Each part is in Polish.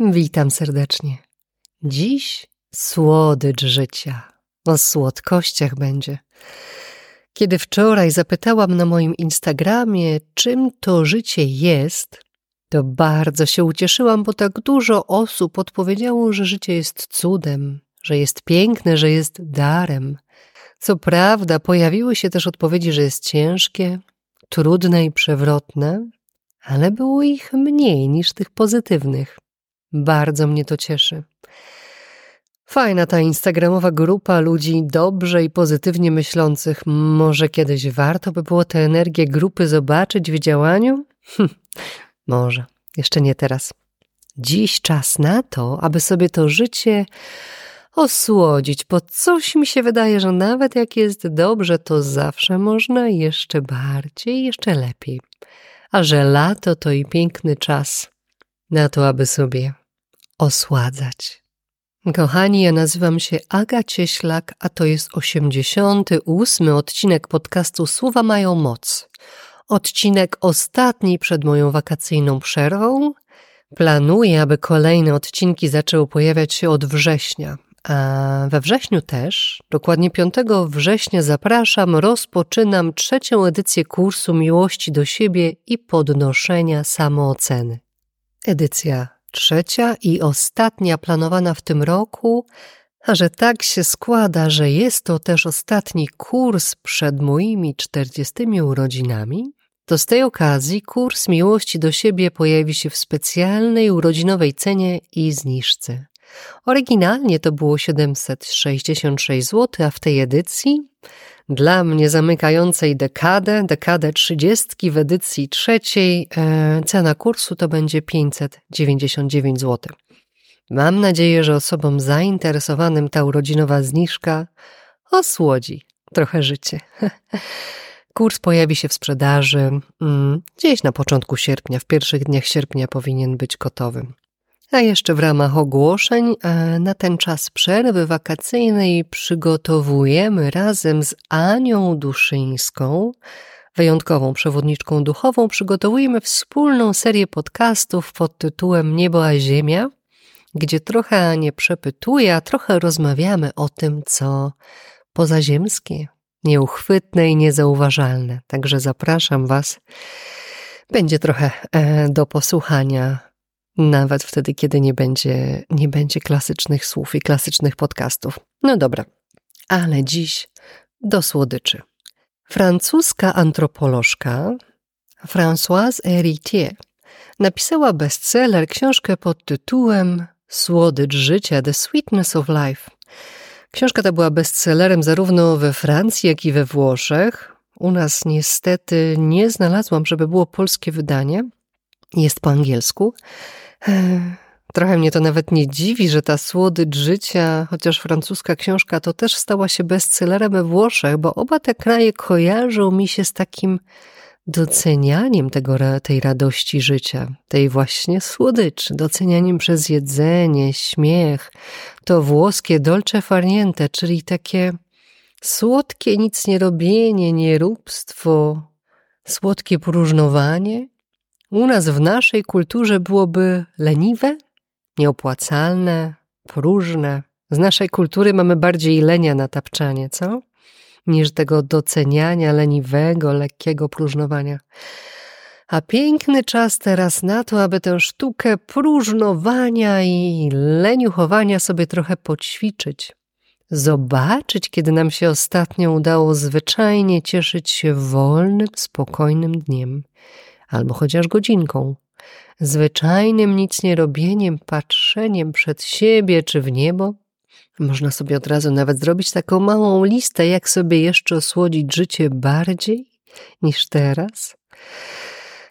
Witam serdecznie. Dziś słodycz życia. O słodkościach będzie. Kiedy wczoraj zapytałam na moim Instagramie, czym to życie jest, to bardzo się ucieszyłam, bo tak dużo osób odpowiedziało, że życie jest cudem, że jest piękne, że jest darem. Co prawda, pojawiły się też odpowiedzi, że jest ciężkie, trudne i przewrotne, ale było ich mniej niż tych pozytywnych. Bardzo mnie to cieszy. Fajna ta instagramowa grupa ludzi dobrze i pozytywnie myślących. Może kiedyś warto by było tę energię grupy zobaczyć w działaniu? Hm, może, jeszcze nie teraz. Dziś czas na to, aby sobie to życie osłodzić, bo coś mi się wydaje, że nawet jak jest dobrze, to zawsze można jeszcze bardziej, jeszcze lepiej. A że lato to i piękny czas na to, aby sobie osładzać. Kochani, ja nazywam się Aga Cieślak, a to jest 88 odcinek podcastu Słowa mają moc. Odcinek ostatni przed moją wakacyjną przerwą. Planuję, aby kolejne odcinki zaczęły pojawiać się od września. A we wrześniu też, dokładnie 5 września zapraszam, rozpoczynam trzecią edycję kursu Miłości do siebie i podnoszenia samooceny. Edycja trzecia i ostatnia planowana w tym roku, a że tak się składa, że jest to też ostatni kurs przed moimi czterdziestymi urodzinami, to z tej okazji kurs miłości do siebie pojawi się w specjalnej urodzinowej cenie i zniżce. Oryginalnie to było 766 zł, a w tej edycji dla mnie zamykającej dekadę, dekadę trzydziestki w edycji trzeciej, e, cena kursu to będzie 599 zł. Mam nadzieję, że osobom zainteresowanym ta urodzinowa zniżka osłodzi trochę życie. Kurs pojawi się w sprzedaży mm, gdzieś na początku sierpnia, w pierwszych dniach sierpnia powinien być gotowy. A jeszcze w ramach ogłoszeń e, na ten czas przerwy wakacyjnej przygotowujemy razem z Anią Duszyńską, wyjątkową przewodniczką duchową, przygotowujemy wspólną serię podcastów pod tytułem Niebo a Ziemia, gdzie trochę Anię przepytuję, a trochę rozmawiamy o tym, co pozaziemskie, nieuchwytne i niezauważalne. Także zapraszam Was. Będzie trochę e, do posłuchania nawet wtedy, kiedy nie będzie, nie będzie klasycznych słów i klasycznych podcastów. No dobra, ale dziś do słodyczy. Francuska antropolożka Françoise Héritier napisała bestseller, książkę pod tytułem Słodycz życia, The Sweetness of Life. Książka ta była bestsellerem zarówno we Francji, jak i we Włoszech. U nas niestety nie znalazłam, żeby było polskie wydanie. Jest po angielsku. Trochę mnie to nawet nie dziwi, że ta słodycz życia, chociaż francuska książka, to też stała się bestsellerem we Włoszech, bo oba te kraje kojarzą mi się z takim docenianiem tego, tej radości życia, tej właśnie słodyczy, docenianiem przez jedzenie, śmiech, to włoskie dolce farniente, czyli takie słodkie nic nie robienie, nieróbstwo, słodkie próżnowanie, u nas w naszej kulturze byłoby leniwe, nieopłacalne, próżne. Z naszej kultury mamy bardziej lenia na tapczanie, co? Niż tego doceniania leniwego, lekkiego próżnowania. A piękny czas teraz na to, aby tę sztukę próżnowania i leniuchowania sobie trochę poćwiczyć. Zobaczyć, kiedy nam się ostatnio udało zwyczajnie cieszyć się wolnym, spokojnym dniem albo chociaż godzinką. Zwyczajnym nic nie robieniem, patrzeniem przed siebie czy w niebo. Można sobie od razu nawet zrobić taką małą listę, jak sobie jeszcze osłodzić życie bardziej niż teraz.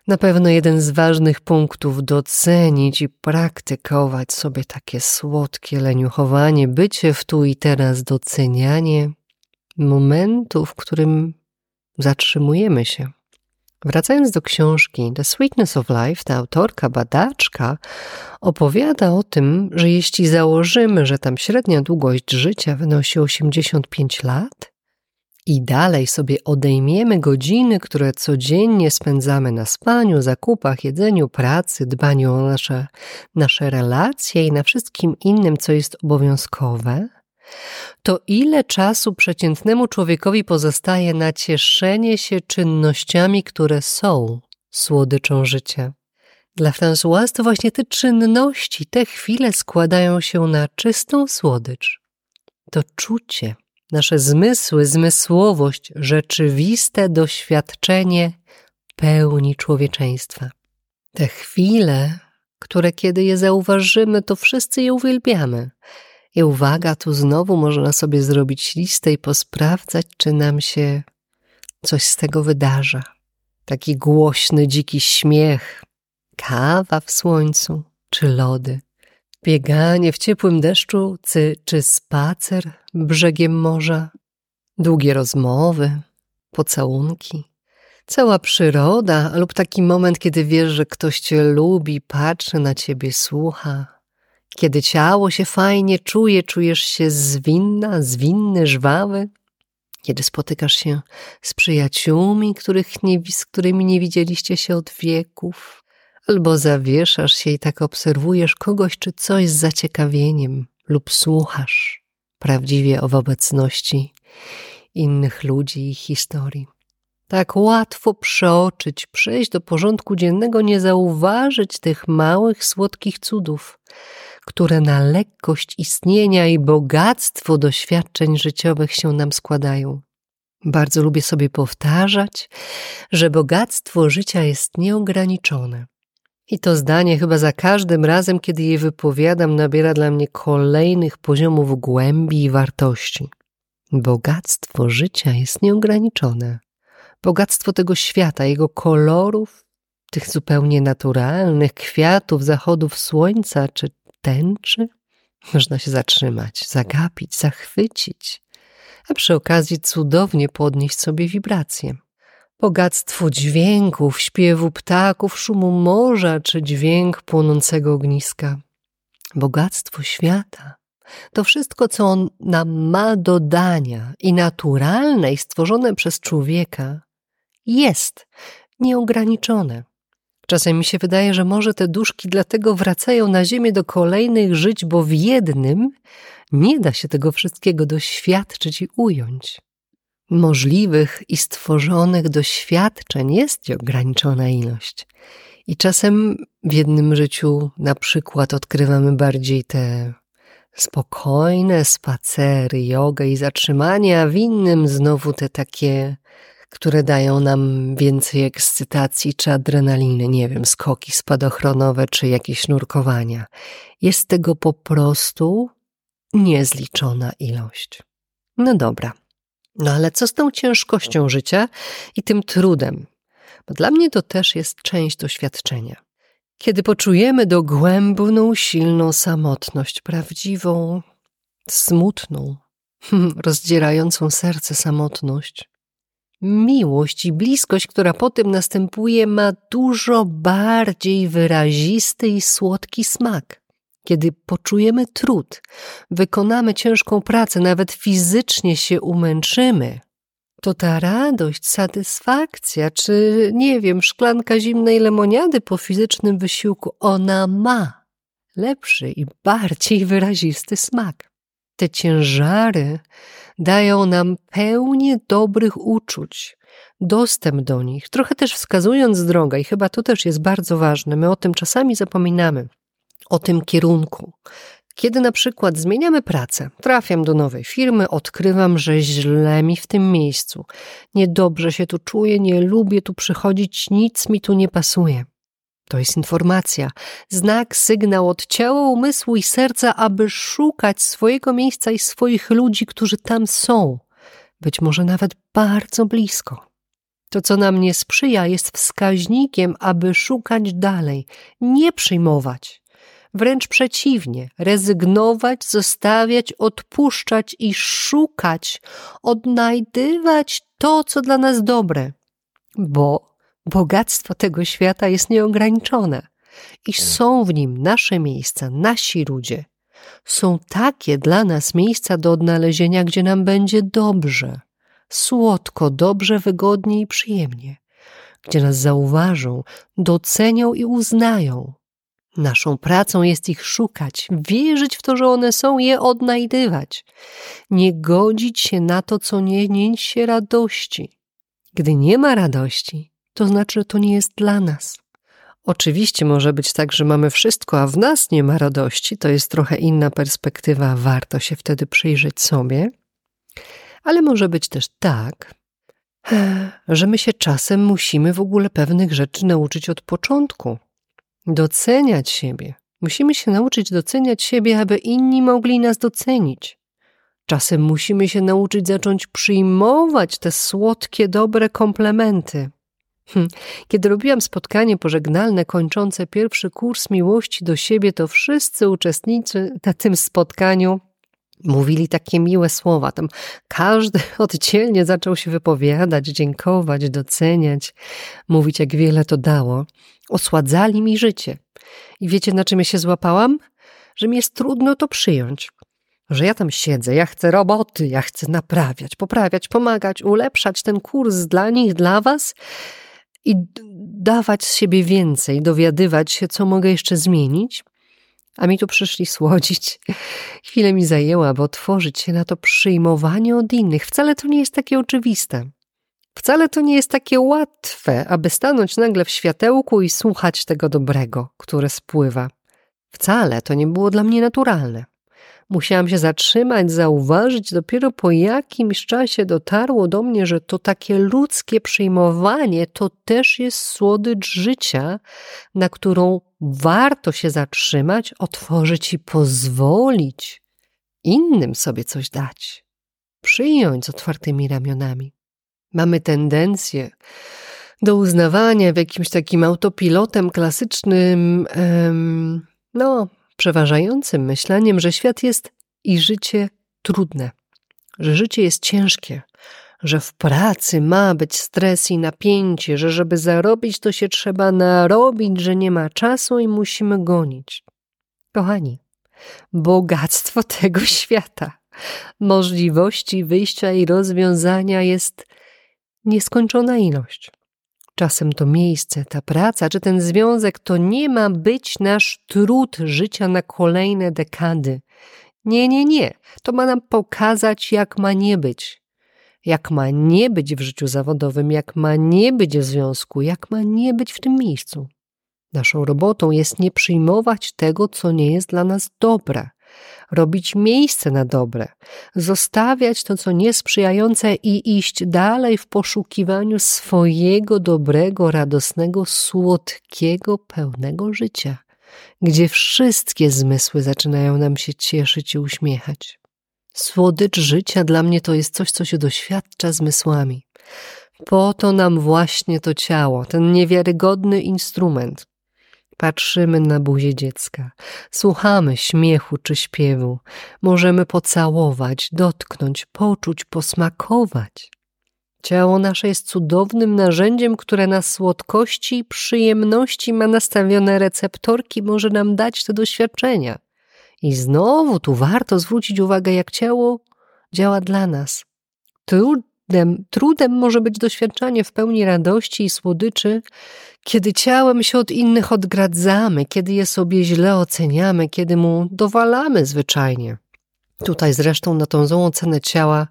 Na pewno jeden z ważnych punktów docenić i praktykować sobie takie słodkie leniuchowanie, bycie w tu i teraz, docenianie momentu, w którym zatrzymujemy się. Wracając do książki The Sweetness of Life, ta autorka, badaczka, opowiada o tym, że jeśli założymy, że tam średnia długość życia wynosi 85 lat i dalej sobie odejmiemy godziny, które codziennie spędzamy na spaniu, zakupach, jedzeniu, pracy, dbaniu o nasze, nasze relacje i na wszystkim innym, co jest obowiązkowe, to ile czasu przeciętnemu człowiekowi pozostaje na cieszenie się czynnościami, które są słodyczą życia? Dla Françoise to właśnie te czynności, te chwile składają się na czystą słodycz. To czucie, nasze zmysły, zmysłowość, rzeczywiste doświadczenie pełni człowieczeństwa. Te chwile, które kiedy je zauważymy, to wszyscy je uwielbiamy. I uwaga, tu znowu można sobie zrobić listę i posprawdzać, czy nam się coś z tego wydarza. Taki głośny, dziki śmiech, kawa w słońcu, czy lody, bieganie w ciepłym deszczu, czy, czy spacer brzegiem morza, długie rozmowy, pocałunki, cała przyroda lub taki moment, kiedy wiesz, że ktoś cię lubi, patrzy na ciebie, słucha. Kiedy ciało się fajnie czuje, czujesz się zwinna, zwinny, żwawy. Kiedy spotykasz się z przyjaciółmi, których nie, z którymi nie widzieliście się od wieków, albo zawieszasz się i tak obserwujesz kogoś czy coś z zaciekawieniem, lub słuchasz prawdziwie o obecności innych ludzi i historii. Tak łatwo przeoczyć, przejść do porządku dziennego, nie zauważyć tych małych, słodkich cudów, które na lekkość istnienia i bogactwo doświadczeń życiowych się nam składają. Bardzo lubię sobie powtarzać, że bogactwo życia jest nieograniczone. I to zdanie chyba za każdym razem, kiedy je wypowiadam, nabiera dla mnie kolejnych poziomów głębi i wartości. Bogactwo życia jest nieograniczone. Bogactwo tego świata, jego kolorów, tych zupełnie naturalnych kwiatów, zachodów słońca czy tęczy, można się zatrzymać, zagapić, zachwycić, a przy okazji cudownie podnieść sobie wibracje bogactwo dźwięków, śpiewu ptaków, szumu morza czy dźwięk płonącego ogniska. Bogactwo świata. To wszystko, co on nam ma do dania i naturalne i stworzone przez człowieka, jest nieograniczone. Czasem mi się wydaje, że może te duszki dlatego wracają na ziemię do kolejnych żyć, bo w jednym nie da się tego wszystkiego doświadczyć i ująć możliwych i stworzonych doświadczeń jest ograniczona ilość. I czasem w jednym życiu na przykład odkrywamy bardziej te spokojne spacery, jogę i zatrzymanie, a w innym znowu te takie, które dają nam więcej ekscytacji czy adrenaliny, nie wiem, skoki spadochronowe czy jakieś nurkowania. Jest tego po prostu niezliczona ilość. No dobra. No ale co z tą ciężkością życia i tym trudem? Bo dla mnie to też jest część doświadczenia. Kiedy poczujemy dogłębną, silną samotność, prawdziwą, smutną, rozdzierającą serce samotność, miłość i bliskość, która potem następuje, ma dużo bardziej wyrazisty i słodki smak kiedy poczujemy trud, wykonamy ciężką pracę, nawet fizycznie się umęczymy, to ta radość, satysfakcja, czy nie wiem, szklanka zimnej lemoniady po fizycznym wysiłku, ona ma lepszy i bardziej wyrazisty smak. Te ciężary dają nam pełnię dobrych uczuć, dostęp do nich, trochę też wskazując drogę, i chyba to też jest bardzo ważne. My o tym czasami zapominamy o tym kierunku. Kiedy na przykład zmieniamy pracę, trafiam do nowej firmy, odkrywam, że źle mi w tym miejscu, niedobrze się tu czuję, nie lubię tu przychodzić, nic mi tu nie pasuje. To jest informacja, znak, sygnał od ciała, umysłu i serca, aby szukać swojego miejsca i swoich ludzi, którzy tam są, być może nawet bardzo blisko. To, co nam nie sprzyja, jest wskaźnikiem, aby szukać dalej, nie przyjmować, Wręcz przeciwnie, rezygnować, zostawiać, odpuszczać i szukać, odnajdywać to, co dla nas dobre, bo bogactwo tego świata jest nieograniczone i są w nim nasze miejsca, nasi ludzie. Są takie dla nas miejsca do odnalezienia, gdzie nam będzie dobrze. słodko, dobrze, wygodnie i przyjemnie, gdzie nas zauważą, docenią i uznają. Naszą pracą jest ich szukać, wierzyć w to, że one są, je odnajdywać, nie godzić się na to, co nie niesie radości. Gdy nie ma radości, to znaczy, że to nie jest dla nas. Oczywiście może być tak, że mamy wszystko, a w nas nie ma radości. To jest trochę inna perspektywa, warto się wtedy przyjrzeć sobie. Ale może być też tak, że my się czasem musimy w ogóle pewnych rzeczy nauczyć od początku. Doceniać siebie. Musimy się nauczyć doceniać siebie, aby inni mogli nas docenić. Czasem musimy się nauczyć zacząć przyjmować te słodkie, dobre komplementy. Hm. Kiedy robiłam spotkanie pożegnalne kończące pierwszy kurs miłości do siebie, to wszyscy uczestnicy na tym spotkaniu mówili takie miłe słowa. Tam każdy oddzielnie zaczął się wypowiadać, dziękować, doceniać, mówić, jak wiele to dało. Osładzali mi życie. I wiecie, na czym ja się złapałam? Że mi jest trudno to przyjąć. Że ja tam siedzę, ja chcę roboty, ja chcę naprawiać, poprawiać, pomagać, ulepszać ten kurs dla nich, dla was i dawać z siebie więcej, dowiadywać się, co mogę jeszcze zmienić. A mi tu przyszli słodzić. Chwilę mi zajęła, aby otworzyć się na to przyjmowanie od innych. Wcale to nie jest takie oczywiste. Wcale to nie jest takie łatwe, aby stanąć nagle w światełku i słuchać tego dobrego, które spływa. Wcale to nie było dla mnie naturalne. Musiałam się zatrzymać, zauważyć. Dopiero po jakimś czasie dotarło do mnie, że to takie ludzkie przyjmowanie to też jest słodycz życia, na którą warto się zatrzymać, otworzyć i pozwolić innym sobie coś dać. Przyjąć z otwartymi ramionami. Mamy tendencję do uznawania w jakimś takim autopilotem klasycznym, no, przeważającym myśleniem, że świat jest i życie trudne, że życie jest ciężkie, że w pracy ma być stres i napięcie, że żeby zarobić, to się trzeba narobić, że nie ma czasu i musimy gonić. Kochani, bogactwo tego świata, możliwości wyjścia i rozwiązania jest nieskończona ilość. Czasem to miejsce, ta praca czy ten związek to nie ma być nasz trud życia na kolejne dekady. Nie, nie, nie. To ma nam pokazać, jak ma nie być. Jak ma nie być w życiu zawodowym, jak ma nie być w związku, jak ma nie być w tym miejscu. Naszą robotą jest nie przyjmować tego, co nie jest dla nas dobre robić miejsce na dobre, zostawiać to, co niesprzyjające i iść dalej w poszukiwaniu swojego dobrego, radosnego, słodkiego, pełnego życia, gdzie wszystkie zmysły zaczynają nam się cieszyć i uśmiechać. Słodycz życia dla mnie to jest coś, co się doświadcza zmysłami. Po to nam właśnie to ciało, ten niewiarygodny instrument, Patrzymy na buzię dziecka, słuchamy śmiechu czy śpiewu, możemy pocałować, dotknąć, poczuć, posmakować. Ciało nasze jest cudownym narzędziem, które na słodkości i przyjemności ma nastawione receptorki, może nam dać te doświadczenia. I znowu tu warto zwrócić uwagę, jak ciało działa dla nas. Trudem, trudem może być doświadczanie w pełni radości i słodyczy, kiedy ciałem się od innych odgradzamy, kiedy je sobie źle oceniamy, kiedy mu dowalamy zwyczajnie. Tutaj zresztą na tą złą cenę ciała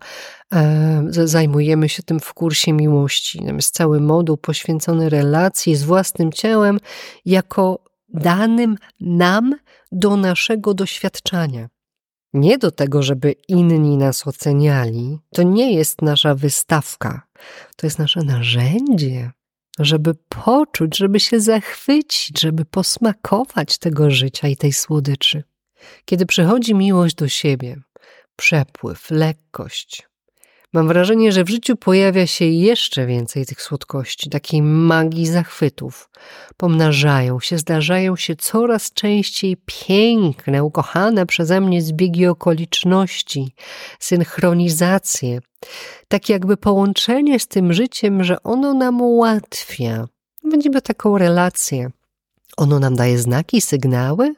e, zajmujemy się tym w kursie miłości. Jest cały moduł poświęcony relacji z własnym ciałem jako danym nam do naszego doświadczania. Nie do tego, żeby inni nas oceniali. To nie jest nasza wystawka. To jest nasze narzędzie żeby poczuć, żeby się zachwycić, żeby posmakować tego życia i tej słodyczy. Kiedy przychodzi miłość do siebie, przepływ, lekkość, mam wrażenie, że w życiu pojawia się jeszcze więcej tych słodkości, takiej magii zachwytów. Pomnażają się, zdarzają się coraz częściej piękne, ukochane przeze mnie zbiegi okoliczności, synchronizacje, tak jakby połączenie z tym życiem, że ono nam ułatwia. Będziemy taką relację. Ono nam daje znaki, sygnały.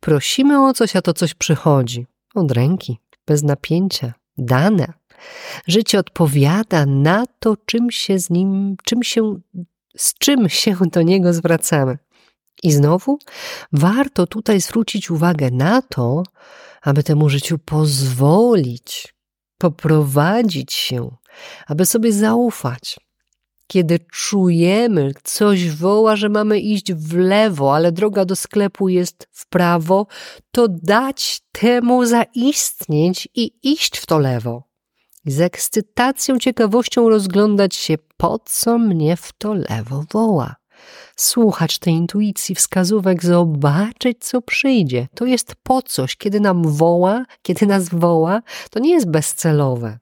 Prosimy o coś, a to coś przychodzi. Od ręki, bez napięcia, dane. Życie odpowiada na to, czym się z nim, czym się, z czym się do niego zwracamy. I znowu warto tutaj zwrócić uwagę na to, aby temu życiu pozwolić, poprowadzić się, aby sobie zaufać. Kiedy czujemy, coś woła, że mamy iść w lewo, ale droga do sklepu jest w prawo, to dać temu zaistnieć i iść w to lewo. Z ekscytacją, ciekawością rozglądać się, po co mnie w to lewo woła słuchać tej intuicji, wskazówek, zobaczyć, co przyjdzie. To jest po coś, kiedy nam woła, kiedy nas woła, to nie jest bezcelowe.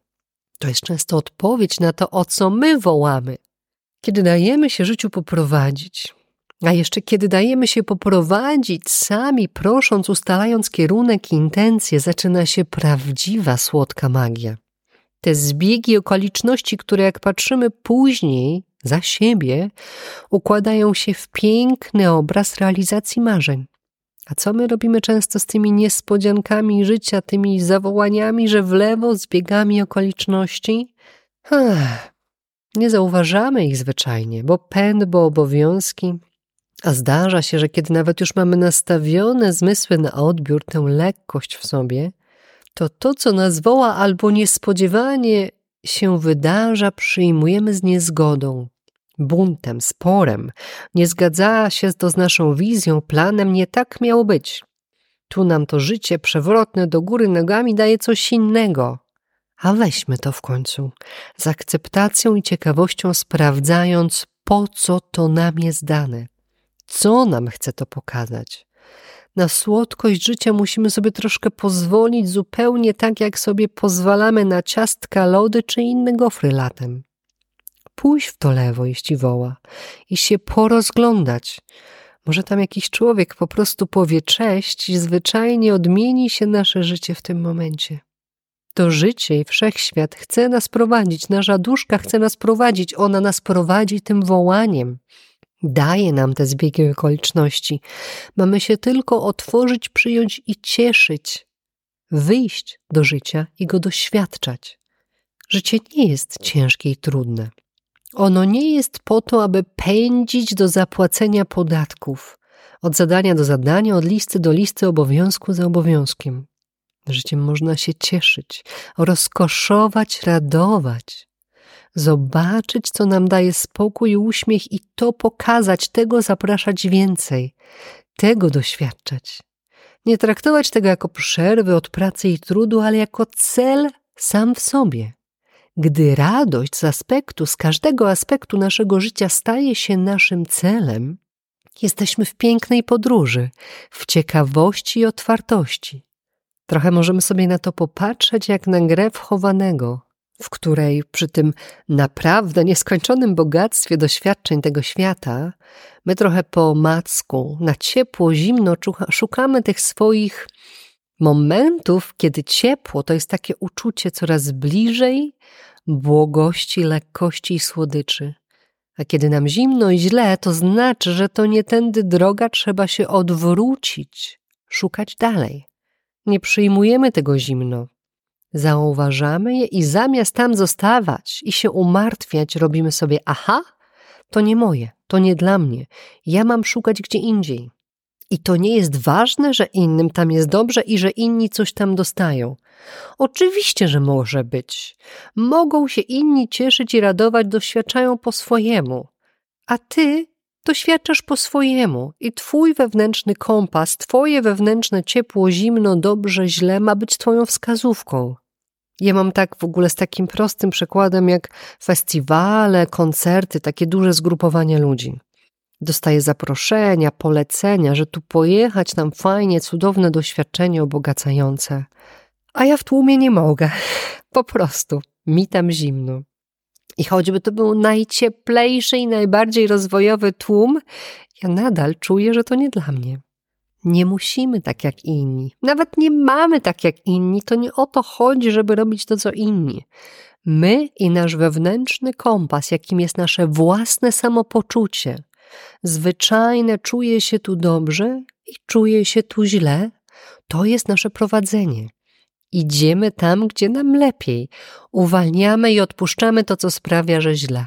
To jest często odpowiedź na to, o co my wołamy. Kiedy dajemy się życiu poprowadzić, a jeszcze kiedy dajemy się poprowadzić sami, prosząc, ustalając kierunek i intencje, zaczyna się prawdziwa słodka magia. Te zbiegi okoliczności, które jak patrzymy później, za siebie układają się w piękny obraz realizacji marzeń. A co my robimy często z tymi niespodziankami życia, tymi zawołaniami, że w lewo z biegami okoliczności? Ach, nie zauważamy ich zwyczajnie, bo pęd, bo obowiązki. A zdarza się, że kiedy nawet już mamy nastawione zmysły na odbiór, tę lekkość w sobie, to to, co nas woła albo niespodziewanie się wydarza, przyjmujemy z niezgodą, buntem, sporem, nie zgadzała się to z naszą wizją, planem, nie tak miało być. Tu nam to życie przewrotne do góry nogami daje coś innego. A weźmy to w końcu, z akceptacją i ciekawością sprawdzając, po co to nam jest dane. Co nam chce to pokazać? Na słodkość życia musimy sobie troszkę pozwolić, zupełnie tak jak sobie pozwalamy na ciastka, lody czy inne gofry latem pójść w to lewo, jeśli woła, i się porozglądać. Może tam jakiś człowiek po prostu powie cześć i zwyczajnie odmieni się nasze życie w tym momencie. To życie i wszechświat chce nas prowadzić, nasza duszka chce nas prowadzić, ona nas prowadzi tym wołaniem. Daje nam te zbiegi okoliczności. Mamy się tylko otworzyć, przyjąć i cieszyć, wyjść do życia i go doświadczać. Życie nie jest ciężkie i trudne. Ono nie jest po to, aby pędzić do zapłacenia podatków, od zadania do zadania, od listy do listy, obowiązku za obowiązkiem. Życiem można się cieszyć, rozkoszować, radować, zobaczyć, co nam daje spokój i uśmiech i to pokazać, tego zapraszać więcej, tego doświadczać. Nie traktować tego jako przerwy od pracy i trudu, ale jako cel sam w sobie. Gdy radość z aspektu, z każdego aspektu naszego życia staje się naszym celem, jesteśmy w pięknej podróży, w ciekawości i otwartości. Trochę możemy sobie na to popatrzeć jak na grę wchowanego, w której przy tym naprawdę nieskończonym bogactwie doświadczeń tego świata, my trochę po macku, na ciepło, zimno szukamy tych swoich momentów, kiedy ciepło to jest takie uczucie coraz bliżej błogości, lekkości i słodyczy. A kiedy nam zimno i źle, to znaczy, że to nie tędy droga, trzeba się odwrócić, szukać dalej. Nie przyjmujemy tego zimno. Zauważamy je i zamiast tam zostawać i się umartwiać, robimy sobie: Aha, to nie moje, to nie dla mnie, ja mam szukać gdzie indziej. I to nie jest ważne, że innym tam jest dobrze i że inni coś tam dostają. Oczywiście, że może być. Mogą się inni cieszyć i radować, doświadczają po swojemu. A ty doświadczasz po swojemu i twój wewnętrzny kompas, twoje wewnętrzne ciepło, zimno, dobrze, źle ma być twoją wskazówką. Ja mam tak w ogóle z takim prostym przykładem jak festiwale, koncerty, takie duże zgrupowania ludzi dostaję zaproszenia, polecenia, że tu pojechać, tam fajnie, cudowne doświadczenie obogacające. A ja w tłumie nie mogę. Po prostu. Mi tam zimno. I choćby to był najcieplejszy i najbardziej rozwojowy tłum, ja nadal czuję, że to nie dla mnie. Nie musimy tak jak inni. Nawet nie mamy tak jak inni. To nie o to chodzi, żeby robić to, co inni. My i nasz wewnętrzny kompas, jakim jest nasze własne samopoczucie, zwyczajne czuję się tu dobrze i czuję się tu źle, to jest nasze prowadzenie. Idziemy tam, gdzie nam lepiej. Uwalniamy i odpuszczamy to, co sprawia, że źle.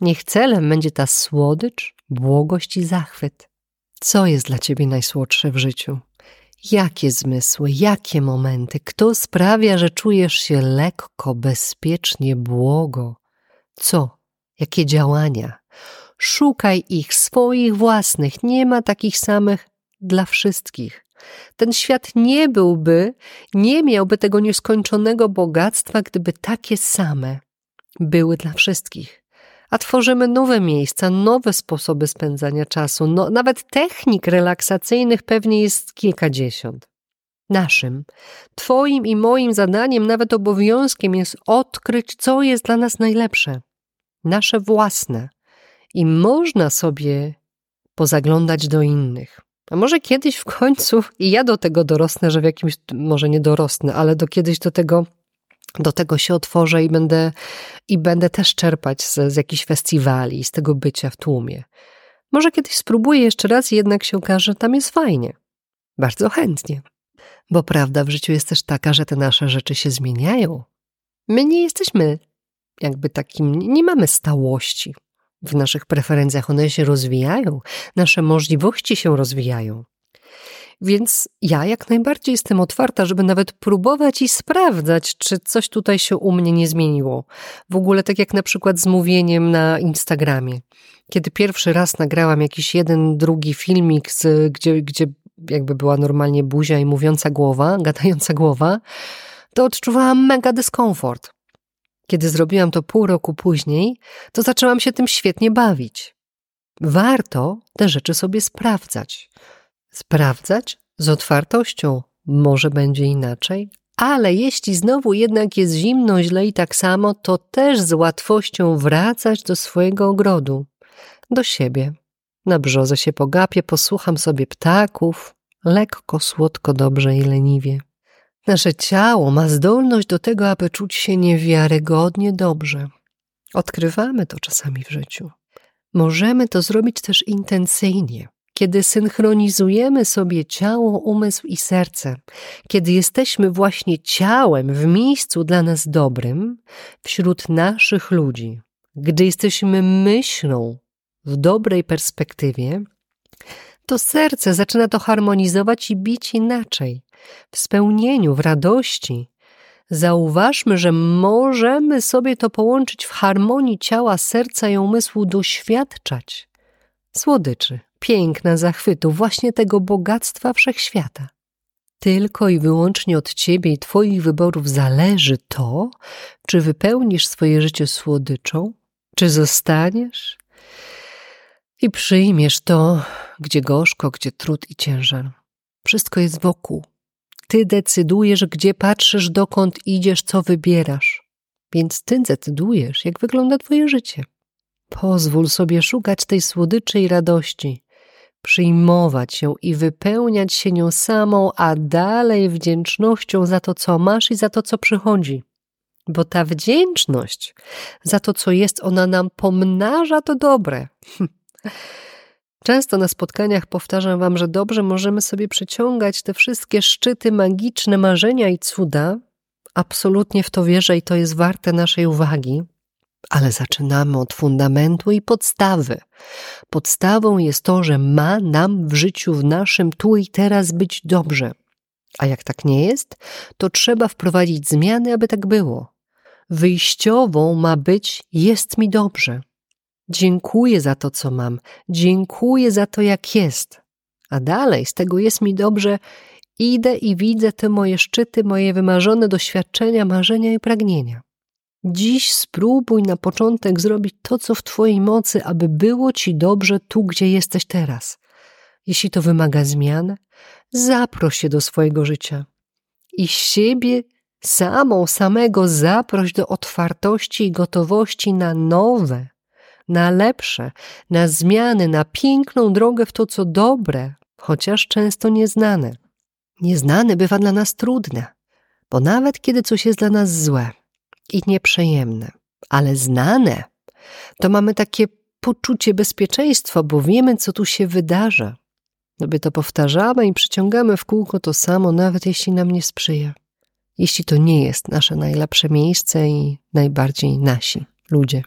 Niech celem będzie ta słodycz, błogość i zachwyt. Co jest dla ciebie najsłodsze w życiu? Jakie zmysły, jakie momenty, kto sprawia, że czujesz się lekko, bezpiecznie, błogo? Co? Jakie działania? Szukaj ich, swoich własnych. Nie ma takich samych dla wszystkich. Ten świat nie byłby, nie miałby tego nieskończonego bogactwa, gdyby takie same były dla wszystkich. A tworzymy nowe miejsca, nowe sposoby spędzania czasu. No, nawet technik relaksacyjnych pewnie jest kilkadziesiąt. Naszym, Twoim i moim zadaniem, nawet obowiązkiem jest odkryć, co jest dla nas najlepsze, nasze własne. I można sobie pozaglądać do innych. A może kiedyś w końcu i ja do tego dorosnę, że w jakimś, może nie dorosnę, ale do kiedyś do tego, do tego się otworzę i będę, i będę też czerpać z, z jakichś festiwali, z tego bycia w tłumie. Może kiedyś spróbuję jeszcze raz i jednak się okaże, że tam jest fajnie. Bardzo chętnie. Bo prawda w życiu jest też taka, że te nasze rzeczy się zmieniają. My nie jesteśmy jakby takim, nie mamy stałości w naszych preferencjach, one się rozwijają, nasze możliwości się rozwijają. Więc ja jak najbardziej jestem otwarta, żeby nawet próbować i sprawdzać, czy coś tutaj się u mnie nie zmieniło. W ogóle tak jak na przykład z mówieniem na Instagramie. Kiedy pierwszy raz nagrałam jakiś jeden, drugi filmik, z, gdzie, gdzie jakby była normalnie buzia i mówiąca głowa, gadająca głowa, to odczuwałam mega dyskomfort. Kiedy zrobiłam to pół roku później, to zaczęłam się tym świetnie bawić. Warto te rzeczy sobie sprawdzać. Sprawdzać z otwartością. Może będzie inaczej, ale jeśli znowu jednak jest zimno, źle i tak samo, to też z łatwością wracać do swojego ogrodu, do siebie. Na brzozę się pogapię, posłucham sobie ptaków, lekko, słodko, dobrze i leniwie. Nasze ciało ma zdolność do tego, aby czuć się niewiarygodnie dobrze. Odkrywamy to czasami w życiu. Możemy to zrobić też intencyjnie, kiedy synchronizujemy sobie ciało, umysł i serce, kiedy jesteśmy właśnie ciałem w miejscu dla nas dobrym, wśród naszych ludzi, gdy jesteśmy myślą w dobrej perspektywie, to serce zaczyna to harmonizować i bić inaczej, w spełnieniu, w radości. Zauważmy, że możemy sobie to połączyć w harmonii ciała, serca i umysłu, doświadczać słodyczy, piękna, zachwytu, właśnie tego bogactwa wszechświata. Tylko i wyłącznie od ciebie i twoich wyborów zależy to, czy wypełnisz swoje życie słodyczą, czy zostaniesz i przyjmiesz to, gdzie gorzko, gdzie trud i ciężar. Wszystko jest wokół. Ty decydujesz, gdzie patrzysz, dokąd idziesz, co wybierasz. Więc ty decydujesz, jak wygląda twoje życie. Pozwól sobie szukać tej słodyczy i radości, przyjmować się i wypełniać się nią samą, a dalej wdzięcznością za to, co masz i za to, co przychodzi. Bo ta wdzięczność za to, co jest, ona nam pomnaża to dobre. Często na spotkaniach powtarzam Wam, że dobrze możemy sobie przyciągać te wszystkie szczyty, magiczne marzenia i cuda. Absolutnie w to wierzę i to jest warte naszej uwagi. Ale zaczynamy od fundamentu i podstawy. Podstawą jest to, że ma nam w życiu, w naszym tu i teraz być dobrze. A jak tak nie jest, to trzeba wprowadzić zmiany, aby tak było. Wyjściową ma być jest mi dobrze. Dziękuję za to, co mam, dziękuję za to, jak jest. A dalej z tego jest mi dobrze, idę i widzę te moje szczyty, moje wymarzone doświadczenia, marzenia i pragnienia. Dziś spróbuj na początek zrobić to, co w Twojej mocy, aby było Ci dobrze tu, gdzie jesteś teraz. Jeśli to wymaga zmian, zaproś się do swojego życia i siebie samą, samego zaproś do otwartości i gotowości na nowe, na lepsze, na zmiany, na piękną drogę w to, co dobre, chociaż często nieznane. Nieznane bywa dla nas trudne, bo nawet kiedy coś jest dla nas złe i nieprzyjemne, ale znane, to mamy takie poczucie bezpieczeństwa, bo wiemy, co tu się wydarza. Sobie to powtarzamy i przyciągamy w kółko to samo, nawet jeśli nam nie sprzyja. jeśli to nie jest nasze najlepsze miejsce i najbardziej nasi ludzie.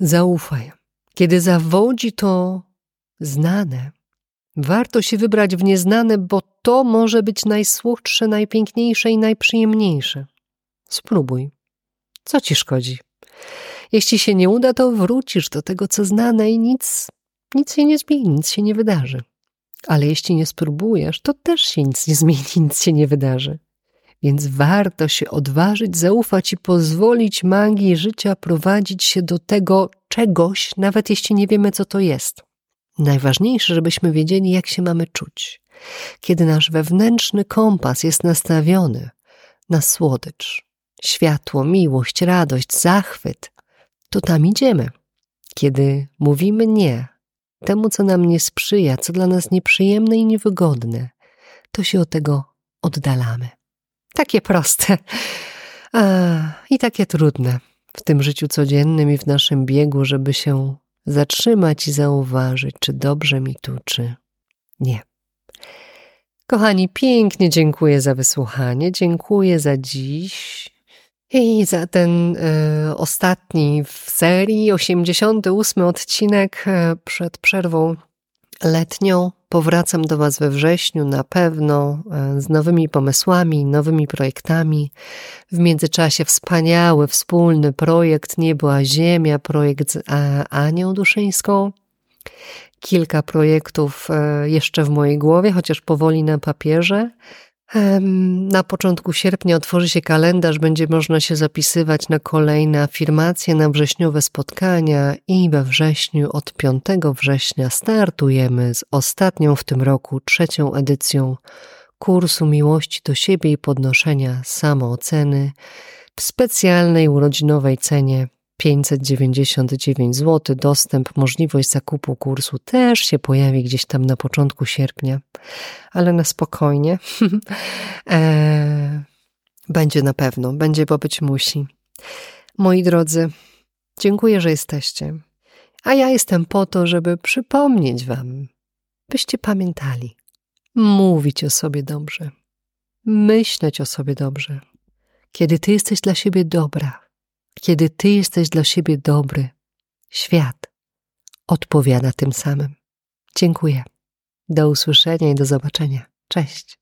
Zaufaj. Kiedy zawodzi to znane, warto się wybrać w nieznane, bo to może być najsłodsze, najpiękniejsze i najprzyjemniejsze. Spróbuj. Co ci szkodzi? Jeśli się nie uda, to wrócisz do tego, co znane i nic, nic się nie zmieni, nic się nie wydarzy. Ale jeśli nie spróbujesz, to też się nic nie zmieni, nic się nie wydarzy. Więc warto się odważyć, zaufać i pozwolić magii życia prowadzić się do tego czegoś, nawet jeśli nie wiemy, co to jest. Najważniejsze, żebyśmy wiedzieli, jak się mamy czuć. Kiedy nasz wewnętrzny kompas jest nastawiony na słodycz, światło, miłość, radość, zachwyt, to tam idziemy. Kiedy mówimy nie temu, co nam nie sprzyja, co dla nas nieprzyjemne i niewygodne, to się od tego oddalamy. Takie proste a, i takie trudne w tym życiu codziennym i w naszym biegu, żeby się zatrzymać i zauważyć, czy dobrze mi tu, czy nie. Kochani, pięknie dziękuję za wysłuchanie, dziękuję za dziś i za ten y, ostatni w serii, 88 odcinek y, przed przerwą letnią. Powracam do Was we wrześniu na pewno e, z nowymi pomysłami, nowymi projektami. W międzyczasie wspaniały, wspólny projekt Niebła Ziemia, projekt z Anią Duszyńską. Kilka projektów e, jeszcze w mojej głowie, chociaż powoli na papierze. Na początku sierpnia otworzy się kalendarz, będzie można się zapisywać na kolejne afirmacje, na wrześniowe spotkania i we wrześniu od 5 września startujemy z ostatnią w tym roku, trzecią edycją kursu miłości do siebie i podnoszenia samooceny w specjalnej urodzinowej cenie 599 zł. Dostęp, możliwość zakupu kursu też się pojawi gdzieś tam na początku sierpnia, ale na spokojnie. e, będzie na pewno, będzie, bo być musi. Moi drodzy, dziękuję, że jesteście. A ja jestem po to, żeby przypomnieć Wam, byście pamiętali, mówić o sobie dobrze, myśleć o sobie dobrze. Kiedy Ty jesteś dla siebie dobra, kiedy Ty jesteś dla siebie dobry, świat odpowiada tym samym. Dziękuję. Do usłyszenia i do zobaczenia. Cześć.